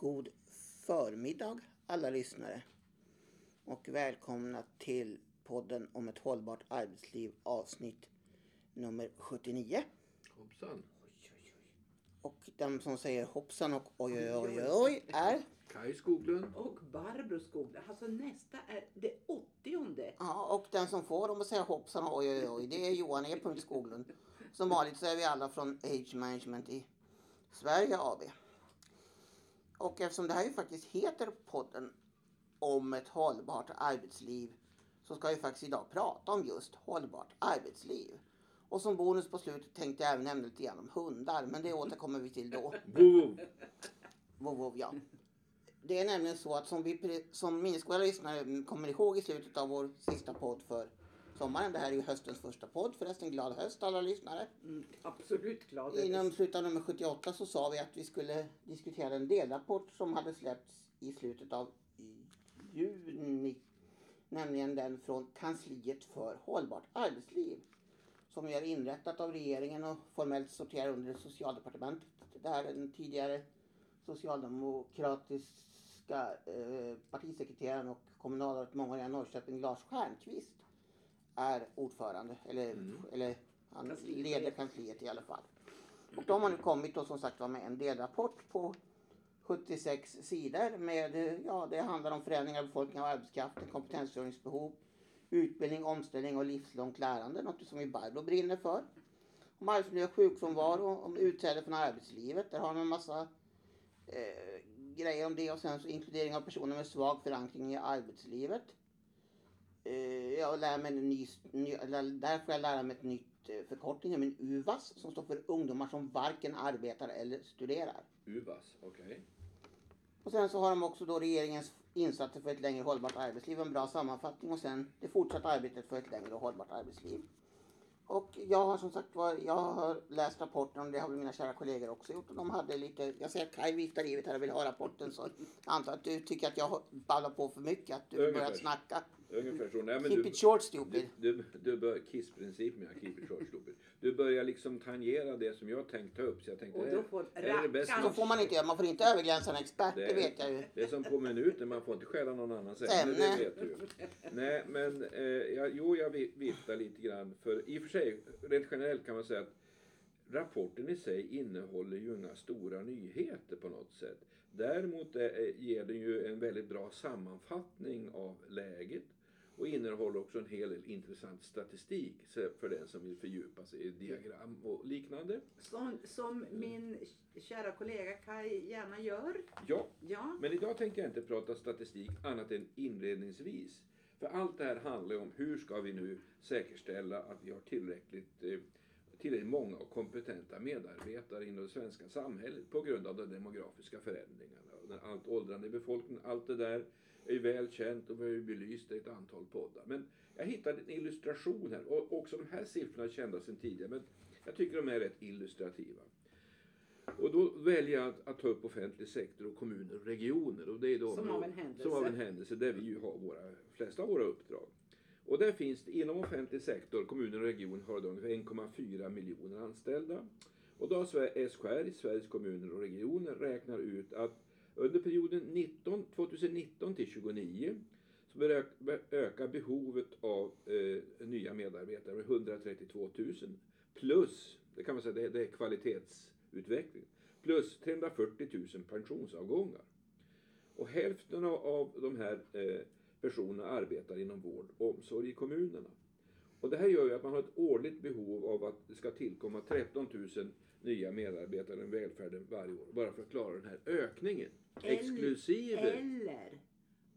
God förmiddag alla lyssnare och välkomna till podden om ett hållbart arbetsliv avsnitt nummer 79. Hoppsan. Och den som säger hoppsan och oj oj oj oj, oj är Kaj Skoglund. Och Barbro Skoglund. Alltså nästa är det åttionde. Ja, och den som får dem att säga hoppsan och oj oj oj, det är Johan E. Skoglund. Som vanligt så är vi alla från Age Management i Sverige AB. Och eftersom det här ju faktiskt heter podden om ett hållbart arbetsliv så ska vi faktiskt idag prata om just hållbart arbetsliv. Och som bonus på slutet tänkte jag även nämna lite grann om hundar, men det återkommer vi till då. Vov. Vov, vov, ja. Det är nämligen så att som, vi, som minnesgoda lyssnare kommer ihåg i slutet av vår sista podd för sommaren. Det här är ju höstens första podd förresten. Glad höst alla lyssnare. Mm, absolut glad. Inom slutet av nummer 78 så sa vi att vi skulle diskutera en delrapport som hade släppts i slutet av juni. Nämligen den från kansliet för hållbart arbetsliv. Som är inrättat av regeringen och formellt sorterar under socialdepartementet. Det här är den tidigare socialdemokratiska eh, partisekreteraren och kommunalrådet mångåriga i Norrköping Lars Stjernkvist är ordförande. Eller, Mm. eller han Kanslichef. leder kansliet i alla fall. Och de har nu kommit och som sagt var med en delrapport på 76 sidor med, ja det handlar om förändringar av befolkningen och arbetskraften, kompetensförsörjningsbehov, utbildning, omställning och livslångt lärande, något som vi Barbro brinner för. Om arbetsmiljö och sjukfrånvaro, om utträde från arbetslivet, där har de en massa eh, grejer om det och sen så inkludering av personer med svag förankring i arbetslivet. Eh, jag lär mig en ny, ny, där får jag lära mig ett nytt eh, förkortning, nämligen UVAS, som står för ungdomar som varken arbetar eller studerar. Uvas, okej. Och sen så har de också då regeringens insatser för ett längre hållbart arbetsliv, en bra sammanfattning och sen det fortsatta arbetet för ett längre och hållbart arbetsliv. Och jag har som sagt var, jag har läst rapporten och det har väl mina kära kollegor också gjort. Och de hade lite, jag ser att Kaj viftar livet här och vill ha rapporten så jag antar att du tycker att jag ballar på för mycket, att du börjat snacka. Ungefär så. Nej, men Keep du, it short stupid. du, du, du bör, Kiss-principen, ja. Keep it short, stupid. Du börjar liksom tangera det som jag tänkt ta upp. Så jag tänkte, Och det då får här är det bästa. Så får man inte göra, man får inte överglänsa en expert, det Det- vet jag ju. Det är som på minuten, man får inte stjäla någon annans ämne, det vet du. Nej, men eh, jag, jo, jag vi- viftar lite grann. För i och för sig, rent generellt kan man säga att rapporten i sig innehåller ju inga stora nyheter på något sätt. Däremot eh, ger den ju en väldigt bra sammanfattning av läget och innehåller också en hel del intressant statistik för den som vill fördjupa sig i diagram och liknande. Som, som min kära kollega Kai gärna gör. Ja, Ja. Men idag tänker jag inte prata statistik annat än inledningsvis. För allt det här handlar ju om hur ska vi nu säkerställa att vi har tillräckligt, eh, tillräckligt många och kompetenta medarbetare inom det svenska samhället på grund av de demografiska förändringarna. Den allt åldrande befolkningen, allt det där är väl känt och vi har ju belyst det i ett antal poddar. Men jag hittade en illustration här och också de här siffrorna är kända sedan tidigare men jag tycker de är rätt illustrativa. Och då väljer jag att, att ta upp offentlig sektor och kommuner och regioner. Och det är då Som av en händelse. Som av en händelse där vi ju har våra flesta av våra uppdrag. Och där finns det inom offentlig sektor, kommuner och regioner har det ungefär 1,4 miljoner anställda. Och då har SKR, Sveriges kommuner och regioner, räknar ut att under perioden 19, 2019 till 2029 så ökar behovet av eh, nya medarbetare med 132 000 plus, det kan man säga, det, det är kvalitetsutveckling, plus 340 000 pensionsavgångar. Och hälften av, av de här eh, personerna arbetar inom vård och omsorg i kommunerna. Och det här gör ju att man har ett årligt behov av att det ska tillkomma 13 000 nya medarbetare i välfärden varje år. Bara för att klara den här ökningen. Eller- Exklusive. Eller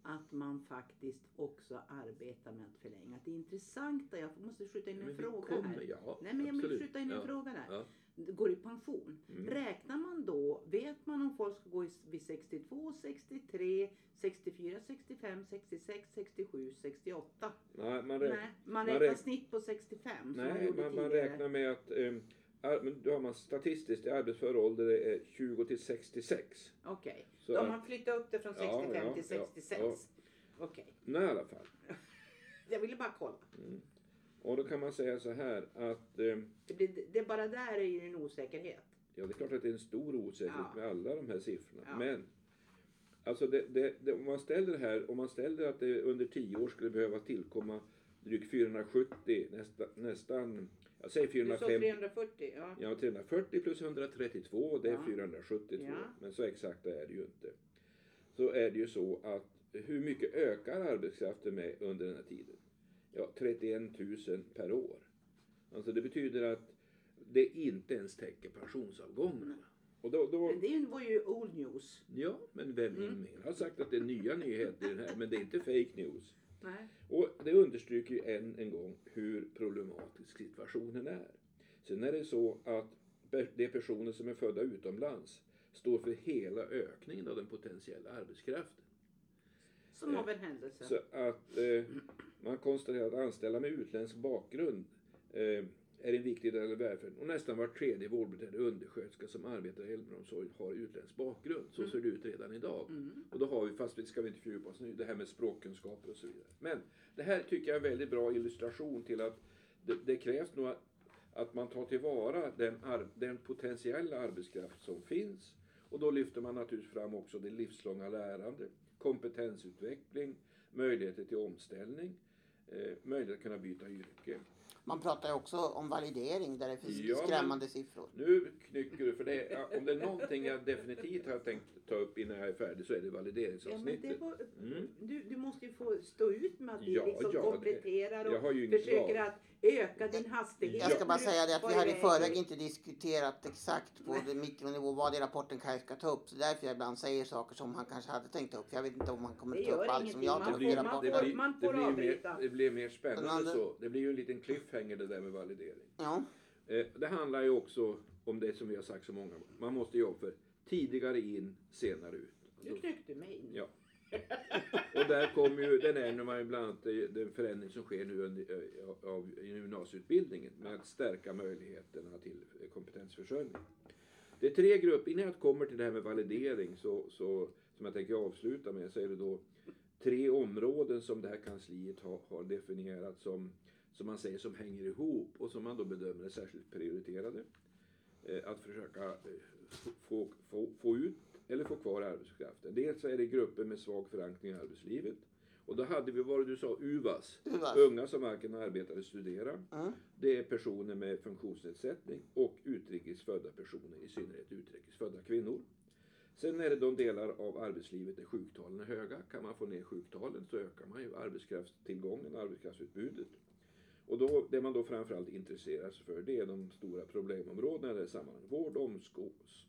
att man faktiskt också arbetar med att förlänga. Det intressanta, jag måste skjuta in en Men vi fråga kommer, här. ja, Nej men jag vill absolut. skjuta in en Ja, fråga där. ja. Går i pension. Mm. Räknar man då, vet man om folk ska gå i, vid 62, 63, 64, 65, 66, 67, 68? Nej, man, räk- Nej, man man räknar räk- snitt på 65 som man nej, man, man räknar med att ar- men då har man statistiskt i arbetsför ålder det är 20 till 66. Okej, Så då har att- man flyttat upp det från Ja, 65 ja, till ja, 66. ja. Okej, Nej, i alla fall. jag ville bara kolla. Och då kan man säga så här att eh, Det, blir, det bara där är ju en osäkerhet. Ja, det är klart att det är en stor osäkerhet Ja. med alla de här siffrorna. Ja. Men Alltså det, det, det, om man ställer det här, om man ställer att det under tio år skulle behöva tillkomma drygt 470, nästa, nästan, jag säger Du sa 450, 340, ja. ja 340 plus 132, det är Ja. 472. Ja. Men så exakt är det ju inte. Så är det ju så att hur mycket ökar arbetskraften med under den här tiden? Ja, 31 000 per år. Alltså det betyder att det inte ens täcker pensionsavgångarna. Och då, då, Men det var ju old news. Ja, men vem Mm. ingen har sagt att det är nya nyheter i den här, men det är inte fake news. Nej. Och det understryker ju än en gång hur problematisk situationen är. Sen är det så att de personer som är födda utomlands står för hela ökningen av den potentiella arbetskraften. Som av en händelse. Så att eh, man konstaterar att anställda med utländsk bakgrund eh, är en viktig del av välfärden. Och nästan var tredje vårdbiträde undersköterska som arbetar i äldreomsorg har utländsk bakgrund. Så ser det ut redan idag. Mm. Och då har vi, fast vi ska vi inte fördjupa oss nu, det här med språkkunskaper och så vidare. Men det här tycker jag är en väldigt bra illustration till att det, det krävs nog att, att man tar tillvara den, ar, den potentiella arbetskraft som finns. Och då lyfter man naturligtvis fram också det livslånga lärande, kompetensutveckling, möjligheter till omställning, eh, möjlighet att kunna byta yrke. Man pratar ju också om validering där det finns Ja, skrämmande siffror. Nu knycker du, för det, ja, om det är någonting jag definitivt har tänkt ta upp innan jag är färdig så är det Ja, men valideringsavsnittet. det var, Mm. du, du måste ju få stå ut med att vi Ja, liksom ja, det- kompletterar och försöker val. att öka din hastighet. Jag ska bara säga det att vi har i förväg inte diskuterat exakt på det mikronivå vad i rapporten Kaj ska ta upp. Så därför jag ibland säger saker som han kanske hade tänkt upp. Jag vet inte om han kommer Det att ta upp allt som jag Man tar Det upp blir, i får- man rapporten. det, får- blir, man det, får blir ju avbryta. mer, det blir mer spännande så. Det blir ju en liten cliffhanger det där med validering. Ja. Eh, det handlar ju också om det som vi har sagt så många gånger. Man måste jobba för tidigare in, senare ut. Du knyckte mig in. Ja. Och där kommer ju, den nämner man ju bland annat den förändring som sker nu under, eh, av gymnasieutbildningen med att stärka möjligheterna till kompetensförsörjning. Det är tre grupper, innan jag kommer till det här med validering så, så som jag tänker avsluta med så är det då tre områden som det här kansliet har, har definierat som, som man säger som hänger ihop och som man då bedömer är särskilt prioriterade. Eh, att försöka eh, få, få, få ut eller få kvar arbetskraften. Dels är det grupper med svag förankring i arbetslivet. Och då hade vi vad du sa, UVAS. UVAS. Unga som varken arbetar eller studerar. Mm. Det är personer med funktionsnedsättning och utrikes födda personer, i synnerhet utrikes födda kvinnor. Sen är det de delar av arbetslivet där sjuktalen är höga. Kan man få ner sjuktalen så ökar man ju arbetskraftstillgången, arbetskraftsutbudet. Och då, det man då framförallt intresserar sig för det är de stora problemområdena i det här sammanhanget. Vård,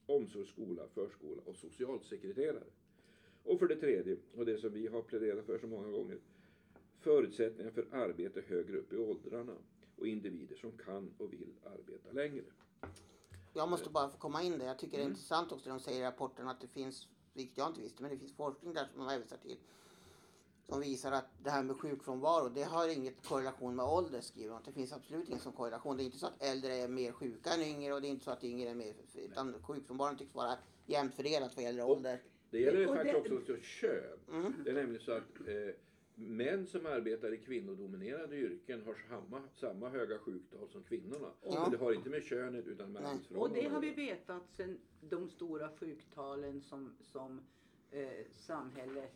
omsorg, skola, förskola och socialsekreterare. Och för det tredje, och det som vi har pläderat för så många gånger, förutsättningar för arbete högre upp i åldrarna och individer som kan och vill arbeta längre. Jag måste bara få komma in där. Jag tycker det är Mm. intressant också när de säger i rapporten att det finns, vilket jag inte visste, men det finns forskning där som de hänvisar till. Som visar att det här med sjukfrånvaro, det har inget korrelation med ålder skriver de. Det finns absolut ingen sån korrelation. Det är inte så att äldre är mer sjuka än yngre och det är inte så att yngre är mer, utan sjukfrånvaron tycks vara jämnt fördelat vad gäller Och- ålder. Det gäller Och faktiskt det- också kön. Mm. Det är nämligen så att eh, män som arbetar i kvinnodominerade yrken har samma, samma höga sjuktal som kvinnorna. Ja. Men det har inte med könet utan med Nej. Och arbetsförhållandena det har vi vetat sedan de stora sjuktalen som, som eh, samhället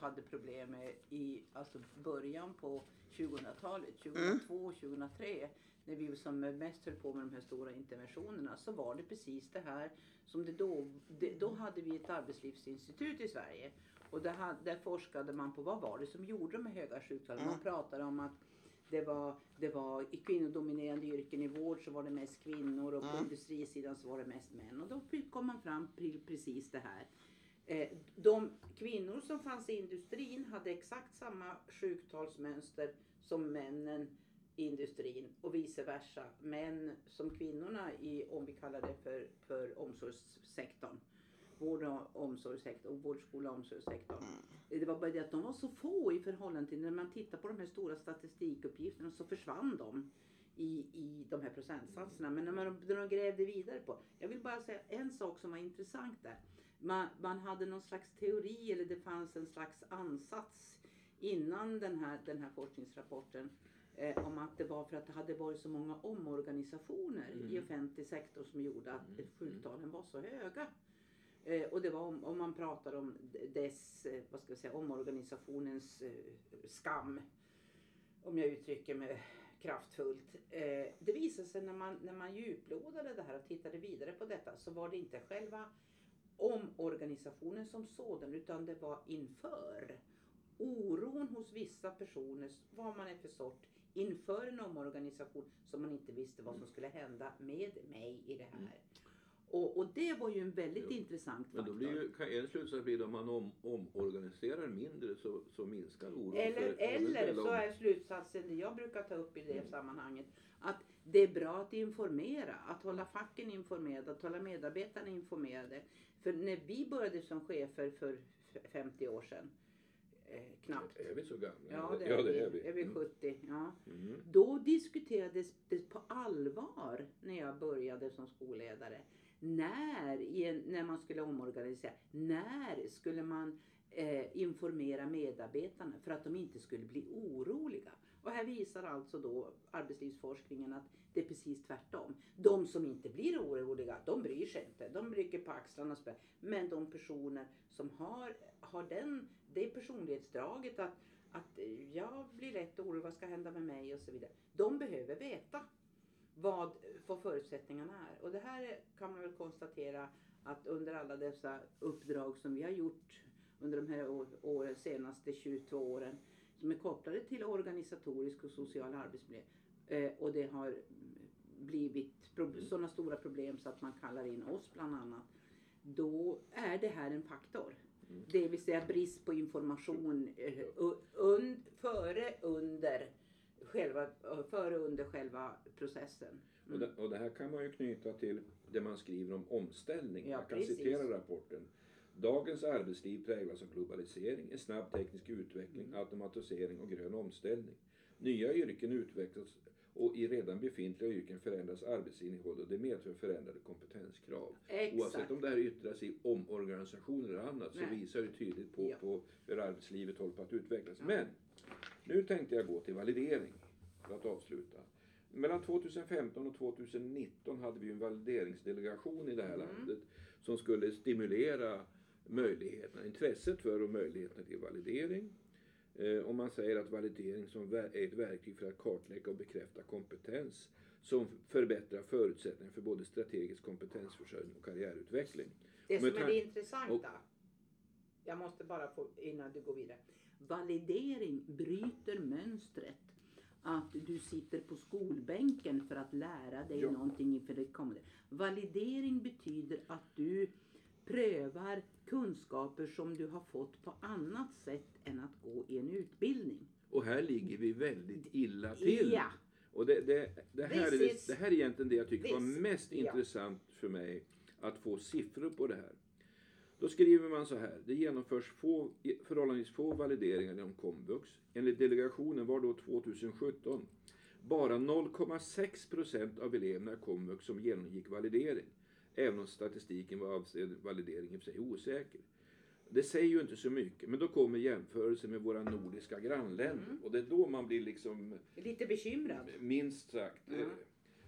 hade problem med i alltså början på 2000-talet, 2002, 2003. När vi som mest höll på med de här stora interventionerna så var det precis det här som det då, det, då hade vi ett arbetslivsinstitut i Sverige. Och där, hade- där forskade man på vad var det som gjorde de höga sjuktalen. Man Mm. pratade om att det var, det var i kvinnodominerande yrken i vård så var det mest kvinnor och på Mm. industrisidan så var det mest män. Och då kom man fram till precis det här. Eh, De kvinnor som fanns i industrin hade exakt samma sjuktalsmönster som männen i industrin och vice versa. Män som kvinnorna i, om vi kallar det för, för omsorgssektorn. Vård och omsorgssektorn, vård, skola och omsorgssektorn. Det var bara det att de var så få i förhållande till när man tittar på de här stora statistikuppgifterna så försvann de i, i de här procentsatserna. Men när man när de grävde vidare på. Jag vill bara säga en sak som var intressant där. Man, man hade någon slags teori eller det fanns en slags ansats innan den här, den här forskningsrapporten eh, om att det var för att det hade varit så många omorganisationer i Mm. offentlig sektor som gjorde att Mm. sjuktalen var så höga. Eh, och det var om, om man pratar om dess, eh, vad ska jag säga, omorganisationens eh, skam. Om jag uttrycker mig kraftfullt. Eh, det visade sig när man, när man djuplodade det här och tittade vidare på detta så var det inte själva omorganisationen som sådan utan det var inför. Oron hos vissa personer, vad man är för sort, inför en omorganisation som man inte visste vad som skulle hända med mig i det här. Och, och det var ju en väldigt Jo. intressant Men då faktor. blir ju, en slutsats bli om man om, omorganiserar mindre så, så minskar oron. Eller, för eller så om- är slutsatsen det jag brukar ta upp i det Mm. sammanhanget. Att det är bra att informera, att hålla facken informerade, att hålla medarbetarna informerade. För när vi började som chefer för f- 50 år sedan, eh, knappt. Är vi så gamla? Ja, det är, ja, vi. det är vi. Är vi Mm. 70? Ja. Mm. Då diskuterades det på allvar när jag började som skolledare. När, en, när man skulle omorganisera, när skulle man eh, informera medarbetarna för att de inte skulle bli oroliga? Och här visar alltså då arbetslivsforskningen att det är precis tvärtom. De som inte blir oroliga, de bryr sig inte. De rycker på axlarna och spelar. Men de personer som har, har den, det personlighetsdraget att, att jag blir lätt orolig, vad ska hända med mig och så vidare. De behöver veta vad, vad förutsättningarna är. Och det här kan man väl konstatera att under alla dessa uppdrag som vi har gjort under de här år, år, senaste 22 åren som är kopplade till organisatorisk och social arbetsmiljö eh, och det har blivit Mm. sådana stora problem så att man kallar in oss bland annat. Då är det här en faktor. Mm. Det vill säga brist på information eh, u- un, före, under själva, före och under själva processen. Och, det, och det här kan man ju knyta till det man skriver om omställning. Ja, Jag kan precis. citera rapporten. Dagens arbetsliv präglas av globalisering, en snabb teknisk utveckling, automatisering och grön omställning. Nya yrken utvecklas och i redan befintliga yrken förändras arbetsinnehåll och det medför förändrade kompetenskrav. Exakt. Oavsett om det här yttrar sig i omorganisation eller annat så Nej. visar det tydligt på, Ja. på hur arbetslivet håller på att utvecklas. Ja. Men nu tänkte jag gå till validering för att avsluta. Mellan 2015 och 2019 hade vi en valideringsdelegation i det här Mm. landet som skulle stimulera möjligheterna, intresset för och möjligheterna till validering. Eh, och man säger att validering som är ett verktyg för att kartlägga och bekräfta kompetens som förbättrar förutsättningarna för både strategisk kompetensförsörjning och karriärutveckling. Det som är det intressanta, jag måste bara få innan du går vidare. Validering bryter mönstret att du sitter på skolbänken för att lära dig Ja. någonting inför det kommande. Validering betyder att du prövar kunskaper som du har fått på annat sätt än att gå i en utbildning. Och här ligger vi väldigt illa till. Ja, Och det, det, det, här This är, det, is- det här är egentligen det jag tycker var mest ja. intressant för mig att få siffror på det här. Då skriver man så här. Det genomförs få, förhållandevis få valideringar inom komvux. Enligt delegationen var då 2017 bara 0,6 procent av eleverna i komvux som genomgick validering. Även om statistiken vad avser validering i och för sig osäker. Det säger ju inte så mycket, men då kommer jämförelsen med våra nordiska grannländer. Mm. Och det är då man blir liksom lite bekymrad. Minst sagt. Eh,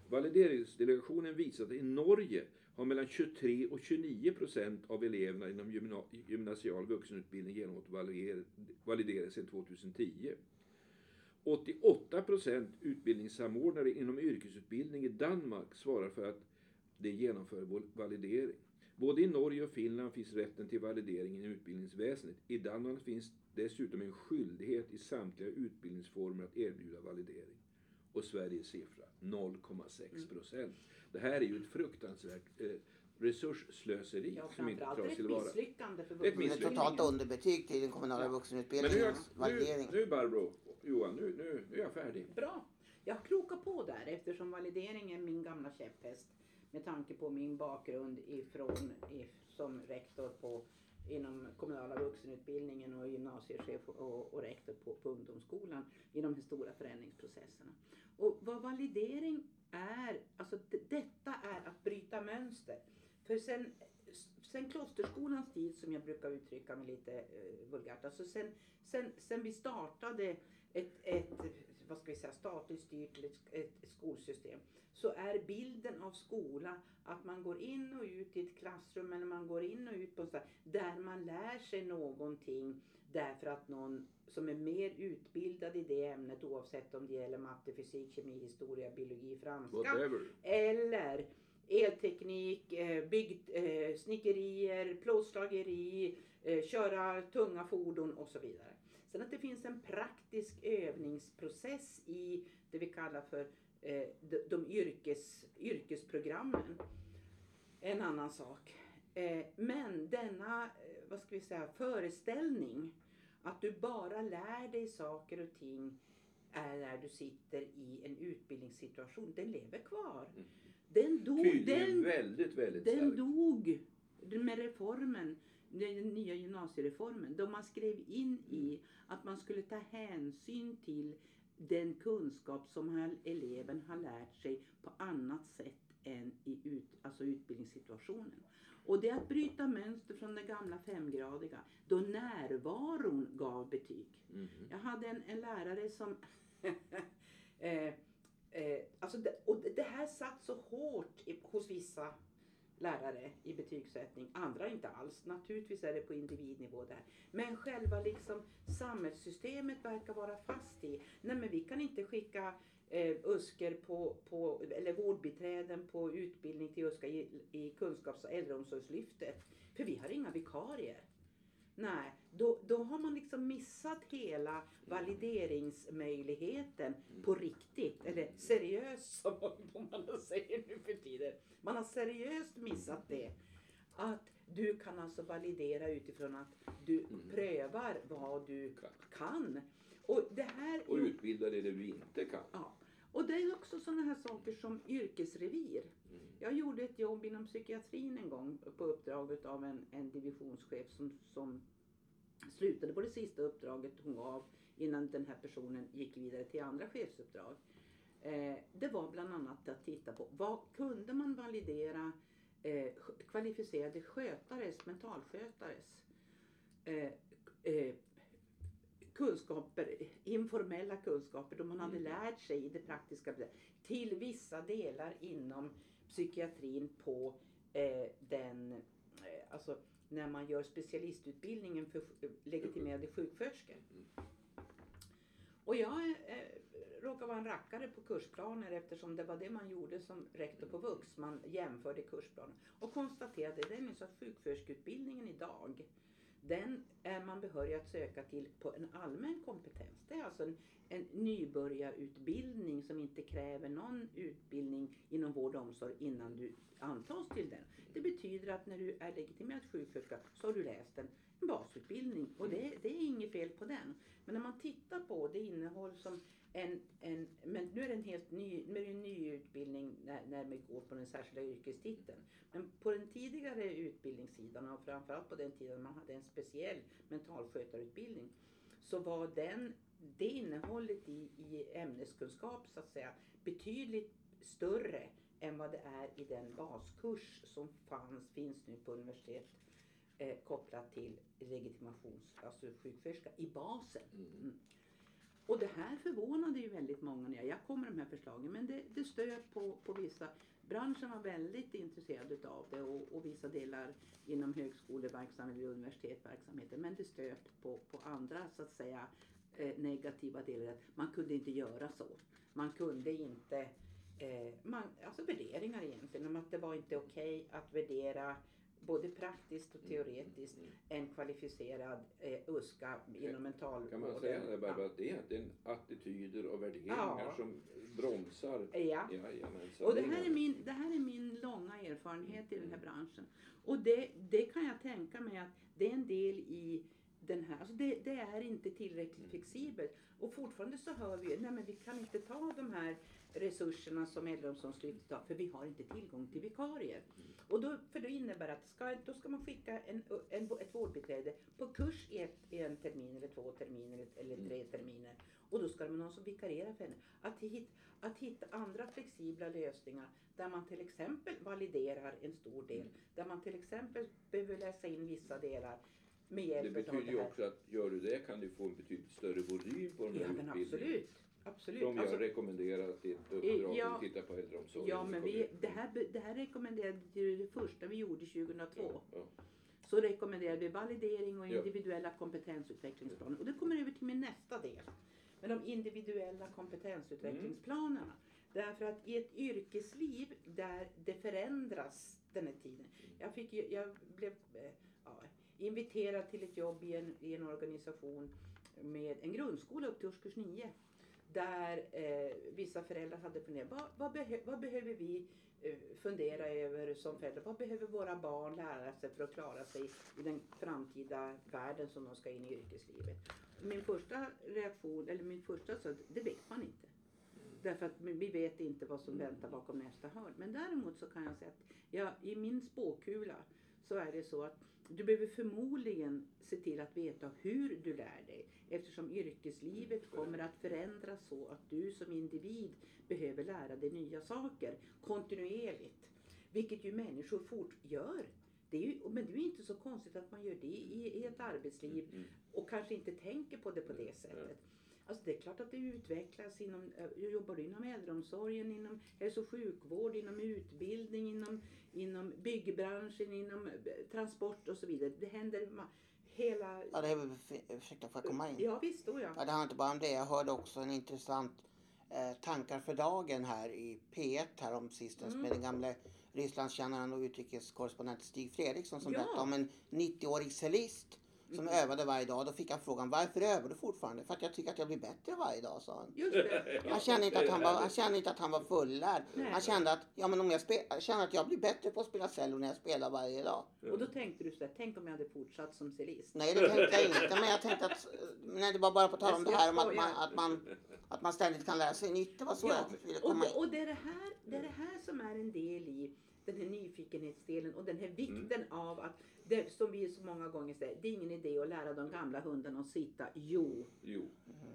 Valideringsdelegationen visar att i Norge har mellan 23 och 29 procent av eleverna inom gymna- gymnasial vuxenutbildning genomgått valider- validering sedan 2010. 88 procent utbildningssamordnare inom yrkesutbildning i Danmark svarar för att de genomför val- validering. Både i Norge och Finland finns rätten till validering i utbildningsväsendet. I Danmark finns dessutom en skyldighet i samtliga utbildningsformer att erbjuda validering. Och Sveriges siffra 0,6 procent. Det här är ju ett fruktansvärt eh, resursslöseri Ja, som inte tas det ett tillvara. misslyckande för Det är ett misslyckande. totalt underbetyg till den kommunala Ja. Men nu, vuxenutbildningens är- nu, validering. nu Barbro, Johan, nu, nu, nu är jag färdig. Bra. Jag krokar på där eftersom validering är min gamla käpphäst med tanke på min bakgrund ifrån, som rektor på, inom kommunala vuxenutbildningen och gymnasiechef och, och rektor på, på ungdomsskolan i de här stora förändringsprocesserna. Och vad validering är, alltså detta är att bryta mönster. För sen, sen klosterskolans tid som jag brukar uttrycka mig lite eh, vulgärt, alltså sen, sen, sen vi startade ett, ett vad ska vi säga, statligt styrt eller ett, skolsystem så är bilden av skola att man går in och ut i ett klassrum eller man går in och ut på en sån där man lär sig någonting därför att någon som är mer utbildad i det ämnet oavsett om det gäller matte, fysik, kemi, historia, biologi, franska Whatever. eller elteknik, eh, bygg, eh, snickerier, plåtslageri, eh, köra tunga fordon och så vidare. Sen att det finns en praktisk övningsprocess i det vi kallar för eh, de, de yrkes, yrkesprogrammen. En annan sak. Eh, men denna, eh, vad ska vi säga, föreställning att du bara lär dig saker och ting är när du sitter i en utbildningssituation, den lever kvar. Mm. Den dog, Tydligen den, väldigt, väldigt den dog med reformen, den nya gymnasiereformen, då man skrev in i att man skulle ta hänsyn till den kunskap som eleven har lärt sig på annat sätt än i ut, alltså utbildningssituationen. Och det är att bryta mönster från det gamla femgradiga, då närvaron gav betyg. Mhm. Jag hade en, en lärare som... eh, eh, alltså det, och det här satt så hårt i, hos vissa lärare i betygssättning. Andra inte alls. Naturligtvis är det på individnivå där. Men själva liksom samhällssystemet verkar vara fast i. Nej men vi kan inte skicka eh, USKer på, på, eller vårdbiträden på utbildning till USKA i, i kunskaps och äldreomsorgslyftet. För vi har inga vikarier. Nej, då, då har man liksom missat hela valideringsmöjligheten på riktigt. Eller seriöst som ungdomarna säger nu för tiden. Man har seriöst missat det. Att du kan alltså validera utifrån att du Mm. prövar vad du Kan. Och det här Och utbilda dig det du inte kan. Ja. Och det är också sådana här saker som yrkesrevir. Mm. Jag gjorde ett jobb inom psykiatrin en gång på uppdrag av en, en divisionschef som, som slutade på det sista uppdraget hon gav innan den här personen gick vidare till andra chefsuppdrag. Eh, det var bland annat att titta på vad kunde man validera eh, kvalificerade skötares, mentalskötares eh, eh, kunskaper, informella kunskaper då man hade Mm. lärt sig i det praktiska till vissa delar inom psykiatrin på eh, den, eh, alltså när man gör specialistutbildningen för eh, legitimerade sjuksköterskor. Mm. Och jag eh, råkar vara en rackare på kursplaner eftersom det var det man gjorde som rektor på Vux. Man jämförde kursplaner och konstaterade det är så att sjuksköterskeutbildningen idag den är man behörig att söka till på en allmän kompetens. Det är alltså en, en nybörjarutbildning som inte kräver någon utbildning inom vård och omsorg innan du antas till den. Det betyder att när du är legitimerad sjuksköterska så har du läst en, en basutbildning och det, det är inget fel på den. Men när man tittar på det innehåll som en, en, men nu är det en helt ny, nu är en ny utbildning när, när vi går på den särskilda yrkestiteln. Men på den tidigare utbildningssidan och framförallt på den tiden man hade en speciell mentalskötarutbildning så var den, det innehållet i, i ämneskunskap så att säga betydligt större än vad det är i den baskurs som fanns, finns nu på universitet eh, kopplat till legitimations, alltså sjuksköterska i basen. Mm. Och det här förvånade ju väldigt många när jag kom med de här förslagen. Men det, det stöt på, på vissa. Branschen var väldigt intresserad utav det och, och vissa delar inom högskoleverksamhet eller universitetsverksamheten. Men det stöt på, på andra så att säga eh, negativa delar. Att man kunde inte göra så. Man kunde inte eh, man, alltså värderingar egentligen. Om att det var inte okej att värdera både praktiskt och teoretiskt Mm. en kvalificerad eh, USKA inom mentalvården. Kan man säga det, Barbara, att det är egentligen attityder och värderingar Ja. som bromsar? Ja. Jajamensan. Och det här, är min, det här är min långa erfarenhet i den här branschen. Och det, det kan jag tänka mig att det är en del i den här, alltså det, det är inte tillräckligt flexibelt. Och fortfarande så hör vi, nej men vi kan inte ta de här resurserna som Äldreomsorgslyftet har, för vi har inte tillgång till vikarier. Och då, för det innebär att ska, då ska man skicka en, en, ett vårdbiträde på kurs i, ett, i en termin eller två terminer eller, tre terminer. Och då ska det vara någon som vikarierar för henne. Att, hit, att hitta andra flexibla lösningar där man till exempel validerar en stor del. Där man till exempel behöver läsa in vissa delar med Det hjälp av betyder det ju här. också att gör du det kan du få en betydligt större volym på de här Ja men utbildningarna. absolut. Absolut. Som vi Alltså, har rekommenderat i ett uppdrag ja. vi tittar på äldreomsorgen. ja, men vi, det, här, det här rekommenderade ju det första vi gjorde 2002. Ja, ja. Så rekommenderade vi validering och individuella kompetensutvecklingsplaner. Och det kommer över till min nästa del. Men de individuella kompetensutvecklingsplanerna. Därför att i ett yrkesliv där det förändras den här tiden. Jag, fick, jag blev eh, ja, inviterad till ett jobb i en, i en organisation med en grundskola upp till årskurs 9. Där eh, vissa föräldrar hade funderat, vad, vad, behö, vad behöver vi eh, fundera över som föräldrar? Vad behöver våra barn lära sig för att klara sig i den framtida världen som de ska in i yrkeslivet? Min första reaktion, eller min första så det vet man inte. Därför att vi vet inte vad som väntar bakom nästa hörn. Men däremot så kan jag säga att jag, i min spåkula så är det så att du behöver förmodligen se till att veta hur du lär dig. Eftersom yrkeslivet kommer att förändras så att du som individ behöver lära dig nya saker kontinuerligt. Vilket ju människor fort gör. Det är ju, men det är ju inte så konstigt att man gör det i, i ett arbetsliv Mm. och kanske inte tänker på det på det sättet. Alltså det är klart att det utvecklas inom, eh, jobbar du inom äldreomsorgen, inom hälso och sjukvård, inom utbildning, inom, inom byggbranschen, inom eh, transport och så vidare. Det händer hela... Ja, det är väl, ursäkta, får jag komma in? Ja visst, då ja. Ja, det handlar inte bara om det. Jag hörde också en intressant eh, tankar för dagen här i P1 här om sistens Mm. med den gamle Rysslandskännaren och utrikeskorrespondenten Stig Fredriksson som Ja. berättade om en 90-årig cellist som Mm. övade varje dag. Då fick han frågan varför övar du fortfarande? För att jag tycker att jag blir bättre varje dag, sa han. Just det. Han kände inte att han var, han kände inte att han var fullärd. Han kände att, ja, men om jag, spe, jag känner att jag blir bättre på att spela cello när jag spelar varje dag. Och då tänkte du så här, tänk om jag hade fortsatt som cellist. Nej, det tänkte jag inte. Men jag tänkte att, nej, det var bara på tal om det här om att man, att man, att man ständigt kan lära sig nytt. Det var så Ja, jag ville Och, komma in. och det, är det, här, det är det här som är en del i den här nyfikenhetsdelen och den här vikten av att, det, som vi så många gånger säger, det är ingen idé att lära de gamla hundarna att sitta. Jo, Jo,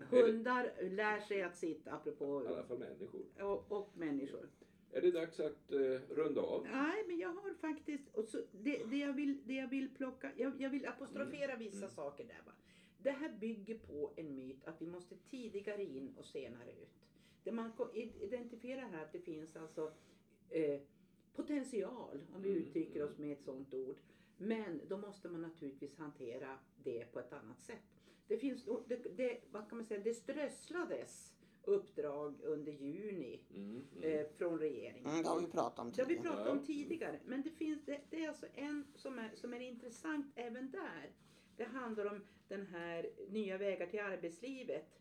hundar lär sig att sitta, apropå i alla fall människor. och, och människor. Är det dags att eh, runda av? Nej, men jag har faktiskt, och så, det, det, jag vill, det jag vill plocka, jag, jag vill apostrofera vissa saker där. Va? Det här bygger på en myt att vi måste tidigare in och senare ut. Det man identifierar här att det finns alltså eh, potential, om vi Mm, uttrycker mm. oss med ett sådant ord. Men då måste man naturligtvis hantera det på ett annat sätt. Det finns, det, det, vad kan man säga, det strösslades uppdrag under juni Mm, mm. eh, från regeringen. Mm, det har vi pratat om Det har vi tidigare. pratat om tidigare. Men det finns det, det är alltså en som är, som är intressant även där. Det handlar om den här nya vägar till arbetslivet.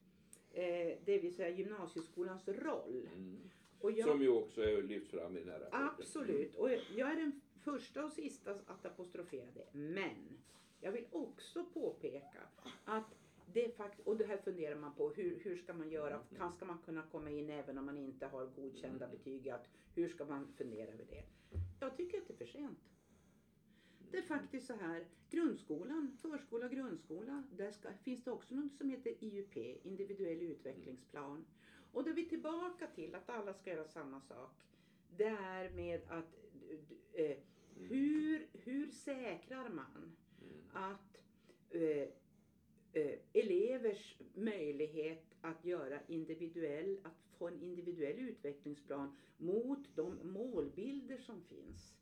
Eh, det vill säga gymnasieskolans roll. Mm. Jag, Som ju också är lyft fram i den här rapporten. Absolut. Och jag är den första och sista att apostrofera det. Men jag vill också påpeka att det fakt och det här funderar man på. Hur, hur ska man göra? Kan, ska man kunna komma in även om man inte har godkända betyg? Att, hur ska man fundera över det? Jag tycker att det är för sent. Det är faktiskt så här, grundskolan, förskola, grundskola, där ska, finns det också något som heter IUP, individuell utvecklingsplan. Och då är vi tillbaka till att alla ska göra samma sak. Det är med att eh, hur, hur säkrar man att eh, eh, elevers möjlighet att göra individuell, att få en individuell utvecklingsplan mot de målbilder som finns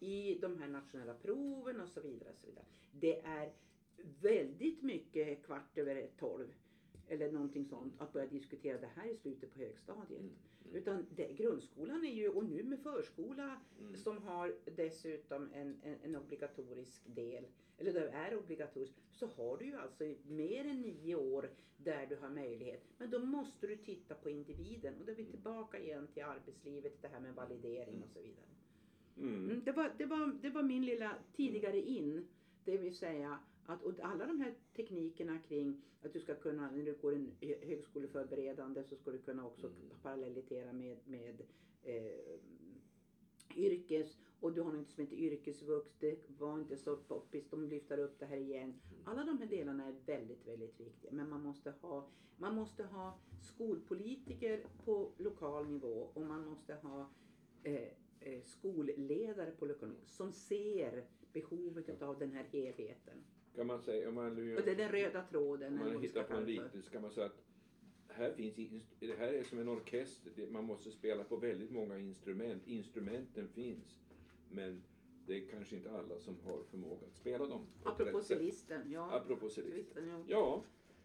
i de här nationella proven och så vidare. Och så vidare. Det är väldigt mycket kvart över tolv eller någonting sånt att börja diskutera det här i slutet på högstadiet. Mm. Utan det, grundskolan är ju, och nu med förskola Mm. som har dessutom en, en, en obligatorisk del, eller det är obligatoriskt, så har du ju alltså mer än nio år där du har möjlighet. Men då måste du titta på individen och då är vi tillbaka igen till arbetslivet, det här med validering och så vidare. Mm. Mm, det, var, det, var, det var min lilla tidigare in. Det vill säga att och alla de här teknikerna kring att du ska kunna, när du går en hö- högskoleförberedande så ska du kunna också Mm. parallellitera med, med eh, yrkes och du har något som heter yrkesvux, det var inte så poppis, de lyfter upp det här igen. Alla de här delarna är väldigt, väldigt viktiga men man måste ha, man måste ha skolpolitiker på lokal nivå och man måste ha eh, eh, skolledare på lokal nivå som ser behovet av den här helheten. Kan man säga, om man, Och det är den röda tråden. om man hittar på en för. liknelse kan man säga att här finns, det här är som en orkester. Man måste spela på väldigt många instrument. Instrumenten finns. Men det är kanske inte alla som har förmåga att spela dem. Apropå cellisten. Ja. Apropå. Cellisten, ja. Ja,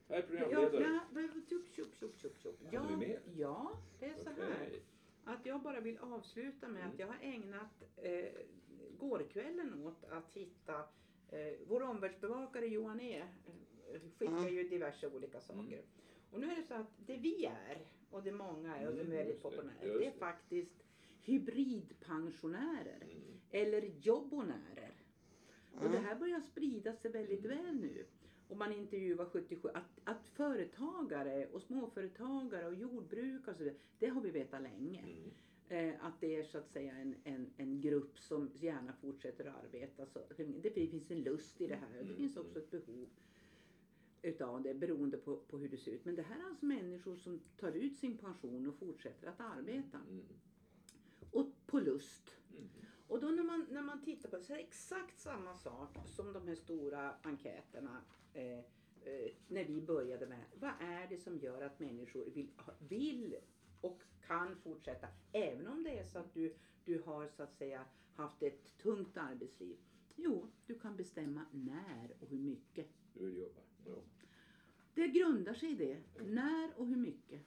här är Ja, programledare. ja, men tjup, tjup, tjup, tjup, tjup. Ja, ja, det är så här. Okej. Att jag bara vill avsluta med Mm. att jag har ägnat eh, gårkvällen åt att hitta vår omvärldsbevakare Johan E. Eh, skickar Mm. ju diverse olika saker. Mm. Och nu är det så att det vi är och det många är och det är Mm, väldigt det, populärt. just Det är det. faktiskt hybridpensionärer Mm. eller jobbonärer. Och det Mm. här börjar sprida sig väldigt Mm. väl nu. Och man intervjuar 77, att, att företagare och småföretagare och jordbrukare och så vidare, det har vi vetat länge. Mm. Eh, att det är så att säga en, en, en grupp som gärna fortsätter att arbeta. Så, det finns en lust i det här och det Mm, finns också ett behov utav det beroende på, på hur det ser ut. Men det här är alltså människor som tar ut sin pension och fortsätter att arbeta. Mm. Och på lust. Mm. Och då när man, när man tittar på det så är det exakt samma sak som de här stora enkäterna eh, eh, när vi började med. Vad är det som gör att människor vill, vill och kan fortsätta även om det är så att du, du har så att säga haft ett tungt arbetsliv? Jo, du kan bestämma när och hur mycket. Du vill jobba. Ja. Det grundar sig i det. När och hur mycket.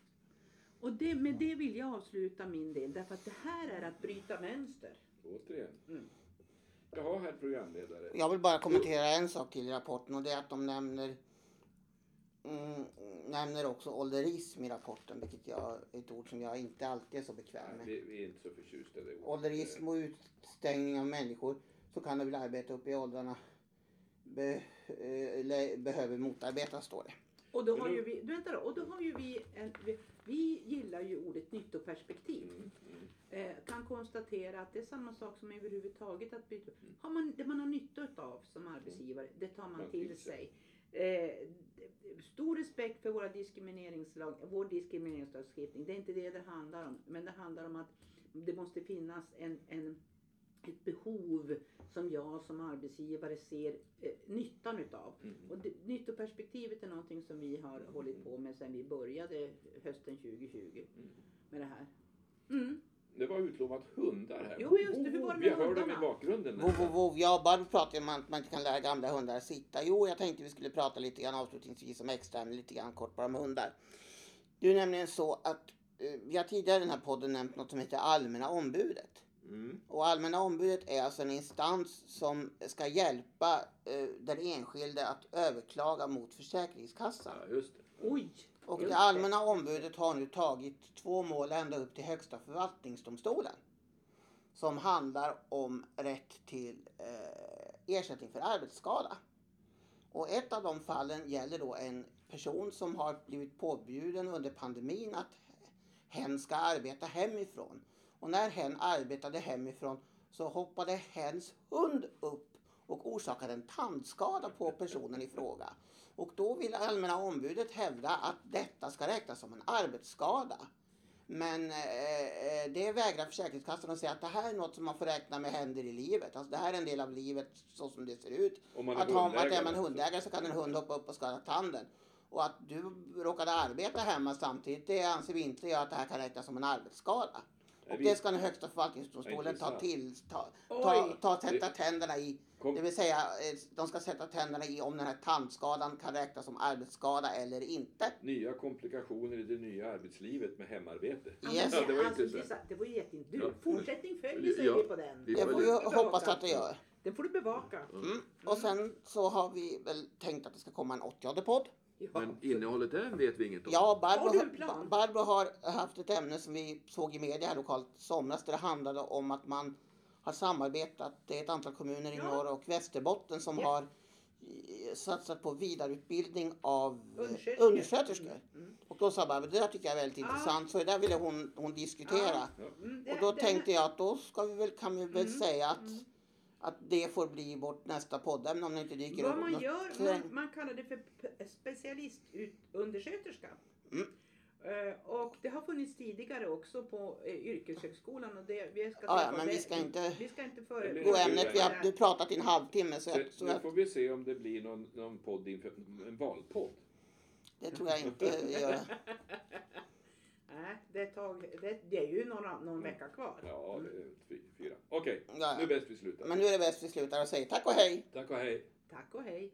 Och det, med det vill jag avsluta min del därför att det här är att bryta mönster. Återigen. Mm. Jaha, herr programledare. Jag vill bara kommentera en sak till i rapporten och det är att de nämner mm, nämner också ålderism i rapporten, vilket jag, är ett ord som jag inte alltid är så bekväm Nej, med. vi, vi är inte så förtjusta i det ordet. Ålderism och utstängning av människor som kan vilja arbeta upp i åldrarna be, eh, le- behöver motarbetas, står det. Och då har ju vi, vänta då, och då har ju vi, en, vi, vi gillar ju ordet nyttoperspektiv. Mm. Mm. Eh, kan konstatera att det är samma sak som överhuvudtaget att byta. Har man, det man har nytta utav som arbetsgivare, det tar man till sig. sig. Eh, stor respekt för våra diskrimineringslag, vår diskrimineringslagstiftning. Det är inte det det handlar om. Men det handlar om att det måste finnas en, en, ett behov som jag som arbetsgivare ser eh, nyttan utav. Mm. Och det, nyttoperspektivet är någonting som vi har hållit på med sedan vi började hösten 2020 Mm. med det här. Mm. Det var utlovat hundar här. Jo, just det. Hur var det med Vi hör dem i hundarna? bakgrunden. Vov, vov, vov. Ja, Barbro pratade om att man inte kan lära gamla hundar att sitta. Jo, jag tänkte vi skulle prata lite grann avslutningsvis om extra, ämne, lite grann kort bara om hundar. Det är nämligen så att eh, vi har tidigare i den här podden nämnt något som heter Allmänna ombudet. Mm. Och Allmänna ombudet är alltså en instans som ska hjälpa eh, den enskilde att överklaga mot Försäkringskassan. Ja, just det. Oj! Och det allmänna ombudet har nu tagit två mål ända upp till Högsta förvaltningsdomstolen. Som handlar om rätt till eh, ersättning för arbetsskada. Och ett av de fallen gäller då en person som har blivit påbjuden under pandemin att hen ska arbeta hemifrån. Och när hen arbetade hemifrån så hoppade hens hund upp och orsakade en tandskada på personen i fråga. Och då vill Allmänna ombudet hävda att detta ska räknas som en arbetsskada. Men eh, eh, det vägrar Försäkringskassan att säga att det här är något som man får räkna med händer i livet. Alltså det här är en del av livet så som det ser ut. Om man är Att, ha, att är man hundägare så kan en hund hoppa upp och skada tanden. Och att du råkade arbeta hemma samtidigt, det anser vi inte att det här kan räknas som en arbetsskada. Och det ska den högsta förvaltningsdomstolen ta till, ta, ta, Oj. ta, sätta tänderna i. Kom, Det vill säga, eh, de ska sätta tänderna i om den här tandskadan kan räknas som arbetsskada eller inte. nya komplikationer i det nya arbetslivet med hemarbete. Ja, Yes. Ja, det var alltså, intressant. det sa- Det var jätteintressant. Ja. Du, fortsättning följer säger Ja. vi på den. Det får vi hoppas att det gör. Den får du bevaka. Mm. Och sen så har vi väl tänkt att det ska komma en 80 podd. Ja. Men innehållet där vet vi inget om. Ja, Barbro? Barbro har haft ett ämne som vi såg i media här lokalt somras där det handlade om att man har samarbetat. Det är ett antal kommuner i Ja. norr och Västerbotten som Ja. har eh, satsat på vidareutbildning av eh, Undersköterskor. undersköterskor. Mm. Och då sa Barbro, det där tycker jag är väldigt Ja. intressant. Så det där ville hon, hon diskutera. Ja. Mm, det- Och då det- tänkte jag att då ska vi väl, kan vi väl Mm, säga att, mm. att det får bli vårt nästa poddämne om det inte dyker Vad upp man något. gör, man, man kallar det för specialistundersköterska. Mm. Eh, och det har funnits tidigare också på eh, yrkeshögskolan. Och det, vi ska Ja, ja, men vi ska inte vi ska inte Det blir gå det ämnet. Vi har, du pratat i en halvtimme så Så, jag, så nu får vi se om det blir någon, någon podd inför en valpodd. Det tror jag inte gör. Nej, det, tag, det, det är ju några, någon vecka kvar. Ja, det är fy- fyra. Okej, Ja, nu är bäst vi slutar. Men nu är det bäst vi slutar och säger tack och hej. Tack och hej. Tack och hej.